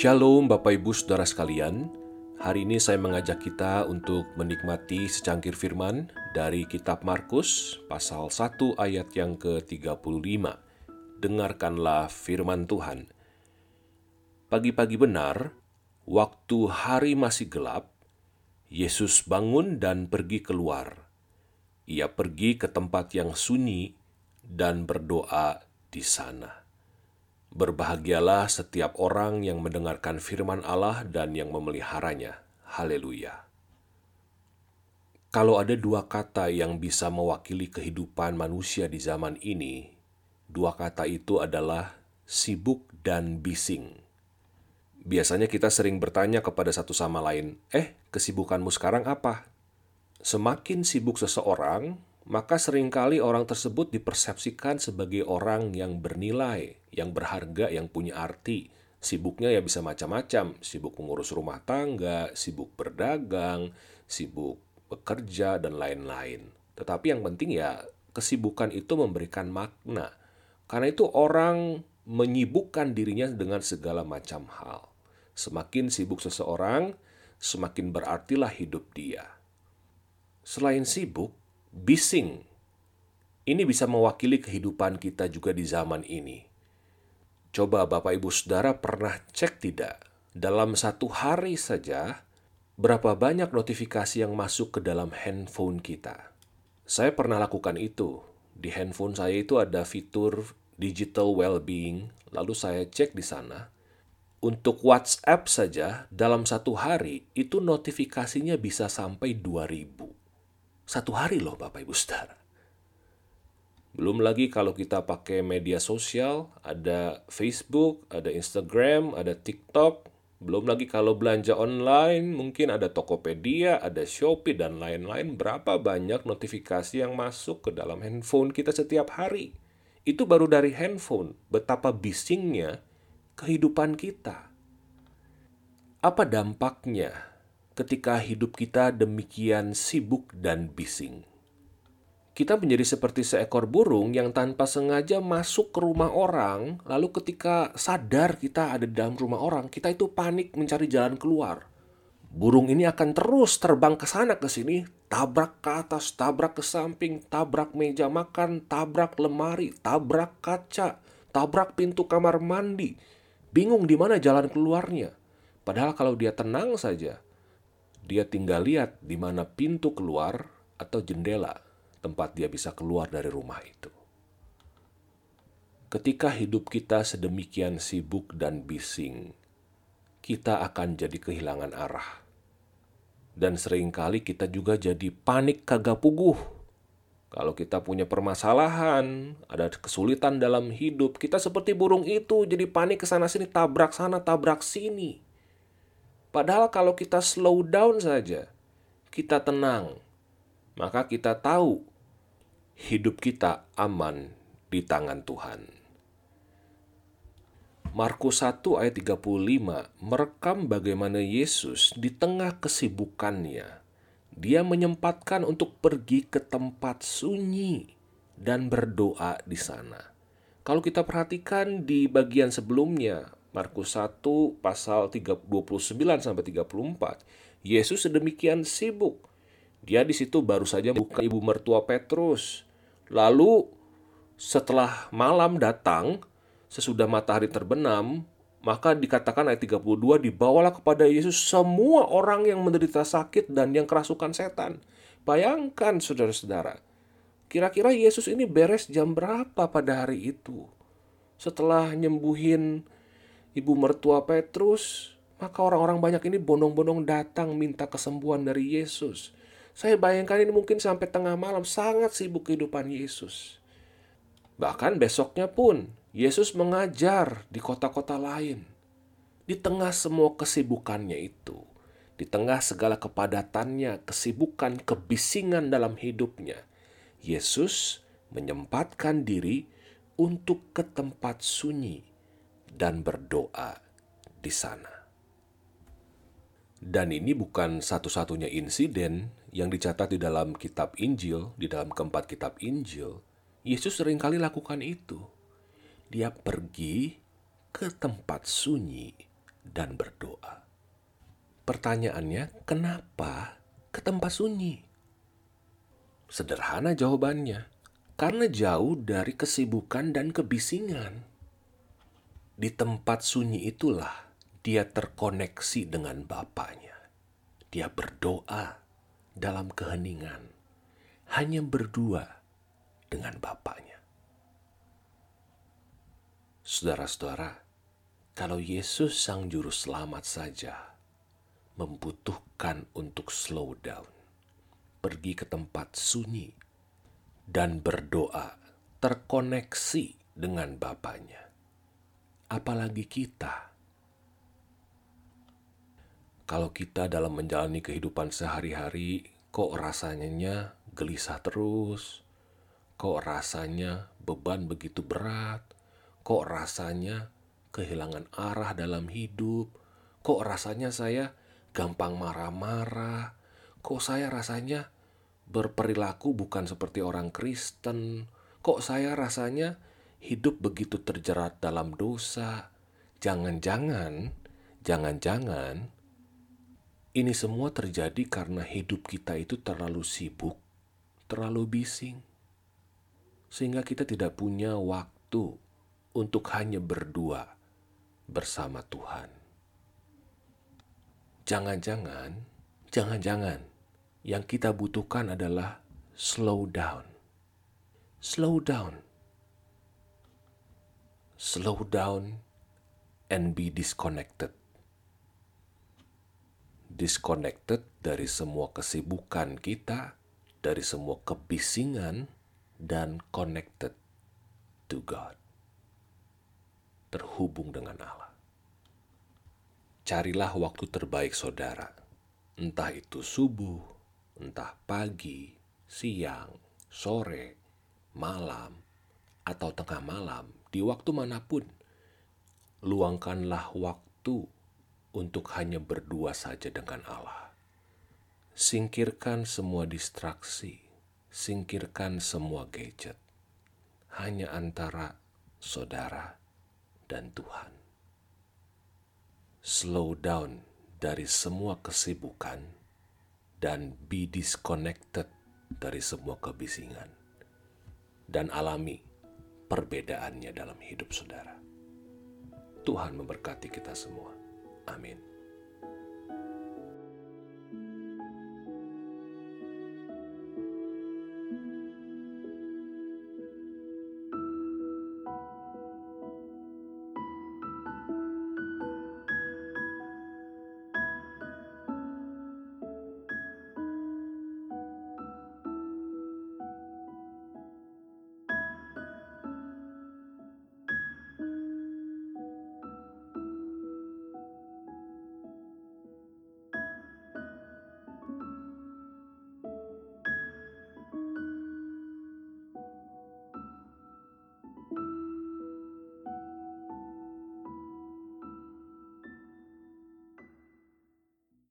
Shalom Bapak Ibu Saudara sekalian. Hari ini saya mengajak kita untuk menikmati secangkir firman dari kitab Markus pasal 1 ayat yang ke-35. Dengarkanlah firman Tuhan. Pagi-pagi benar, waktu hari masih gelap, Yesus bangun dan pergi keluar. Ia pergi ke tempat yang sunyi dan berdoa di sana. Berbahagialah setiap orang yang mendengarkan firman Allah dan yang memeliharanya. Haleluya. Kalau ada dua kata yang bisa mewakili kehidupan manusia di zaman ini, dua kata itu adalah sibuk dan bising. Biasanya kita sering bertanya kepada satu sama lain, "Eh, kesibukanmu sekarang apa?" Semakin sibuk seseorang, maka sering kali orang tersebut dipersepsikan sebagai orang yang bernilai, yang berharga, yang punya arti. Sibuknya ya bisa macam-macam, sibuk mengurus rumah tangga, sibuk berdagang, sibuk bekerja, dan lain-lain. Tetapi yang penting ya kesibukan itu memberikan makna. Karena itu orang menyibukkan dirinya dengan segala macam hal. Semakin sibuk seseorang, semakin berartilah hidup dia. Selain sibuk, bising. Ini bisa mewakili kehidupan kita juga di zaman ini. Coba Bapak Ibu Saudara pernah cek tidak, dalam satu hari saja, berapa banyak notifikasi yang masuk ke dalam handphone kita. Saya pernah lakukan itu. Di handphone saya itu ada fitur digital well-being, lalu saya cek di sana. Untuk WhatsApp saja, dalam satu hari, itu notifikasinya bisa sampai 2000. Satu hari loh Bapak Ibu Saudara. Belum lagi kalau kita pakai media sosial, ada Facebook, ada Instagram, ada TikTok. Belum lagi kalau belanja online, mungkin ada Tokopedia, ada Shopee, dan lain-lain. Berapa banyak notifikasi yang masuk ke dalam handphone kita setiap hari. Itu baru dari handphone. Betapa bisingnya kehidupan kita. Apa dampaknya ketika hidup kita demikian sibuk dan bising. Kita menjadi seperti seekor burung yang tanpa sengaja masuk ke rumah orang, lalu ketika sadar kita ada di dalam rumah orang, kita itu panik mencari jalan keluar. Burung ini akan terus terbang ke sana ke sini, tabrak ke atas, tabrak ke samping, tabrak meja makan, tabrak lemari, tabrak kaca, tabrak pintu kamar mandi. Bingung di mana jalan keluarnya. Padahal kalau dia tenang saja, dia tinggal lihat di mana pintu keluar atau jendela tempat dia bisa keluar dari rumah itu. Ketika hidup kita sedemikian sibuk dan bising, kita akan jadi kehilangan arah. Dan sering kali kita juga jadi panik kagak puguh. Kalau kita punya permasalahan, ada kesulitan dalam hidup, kita seperti burung itu jadi panik ke sana sini, tabrak sana, tabrak sini. Padahal kalau kita slow down saja, kita tenang, maka kita tahu hidup kita aman di tangan Tuhan. Markus 1 ayat 35 merekam bagaimana Yesus di tengah kesibukannya, dia menyempatkan untuk pergi ke tempat sunyi dan berdoa di sana. Kalau kita perhatikan di bagian sebelumnya, Markus 1 pasal 29 sampai 34. Yesus sedemikian sibuk. Dia di situ baru saja buka ibu mertua Petrus. Lalu setelah malam datang, sesudah matahari terbenam, maka dikatakan ayat 32 dibawalah kepada Yesus semua orang yang menderita sakit dan yang kerasukan setan. Bayangkan saudara-saudara, kira-kira Yesus ini beres jam berapa pada hari itu? Setelah nyembuhin ibu mertua Petrus, maka orang-orang banyak ini bondong-bondong datang minta kesembuhan dari Yesus. Saya bayangkan ini mungkin sampai tengah malam sangat sibuk kehidupan Yesus. Bahkan besoknya pun Yesus mengajar di kota-kota lain. Di tengah semua kesibukannya itu, di tengah segala kepadatannya, kesibukan, kebisingan dalam hidupnya, Yesus menyempatkan diri untuk ke tempat sunyi dan berdoa di sana. Dan ini bukan satu-satunya insiden yang dicatat di dalam kitab Injil, di dalam keempat kitab Injil. Yesus sering kali lakukan itu. Dia pergi ke tempat sunyi dan berdoa. Pertanyaannya, kenapa ke tempat sunyi? Sederhana jawabannya, karena jauh dari kesibukan dan kebisingan. Di tempat sunyi itulah dia terkoneksi dengan Bapaknya. Dia berdoa dalam keheningan, hanya berdua dengan Bapaknya. Saudara-saudara, kalau Yesus Sang Juru Selamat saja membutuhkan untuk slow down, pergi ke tempat sunyi, dan berdoa terkoneksi dengan Bapaknya. Apalagi kita kalau kita dalam menjalani kehidupan sehari-hari kok rasanya gelisah terus, kok rasanya beban begitu berat, kok rasanya kehilangan arah dalam hidup, kok rasanya saya gampang marah-marah, kok saya rasanya berperilaku bukan seperti orang Kristen, kok saya rasanya hidup begitu terjerat dalam dosa. Jangan-jangan, jangan-jangan ini semua terjadi karena hidup kita itu terlalu sibuk, terlalu bising, sehingga kita tidak punya waktu untuk hanya berdua bersama Tuhan. Jangan-jangan, jangan-jangan yang kita butuhkan adalah slow down. Slow down. Slow down and be disconnected disconnected dari semua kesibukan kita, dari semua kebisingan, dan connected to God. Terhubung dengan Allah. Carilah waktu terbaik saudara, entah itu subuh, entah pagi, siang, sore, malam, atau tengah malam, di waktu mana pun. Luangkanlah waktu untuk hanya berdua saja dengan Allah. Singkirkan semua distraksi, singkirkan semua gadget, hanya antara saudara dan Tuhan. Slow down dari semua kesibukan dan be disconnected dari semua kebisingan, dan alami perbedaannya dalam hidup saudara. Tuhan memberkati kita semua. Amin.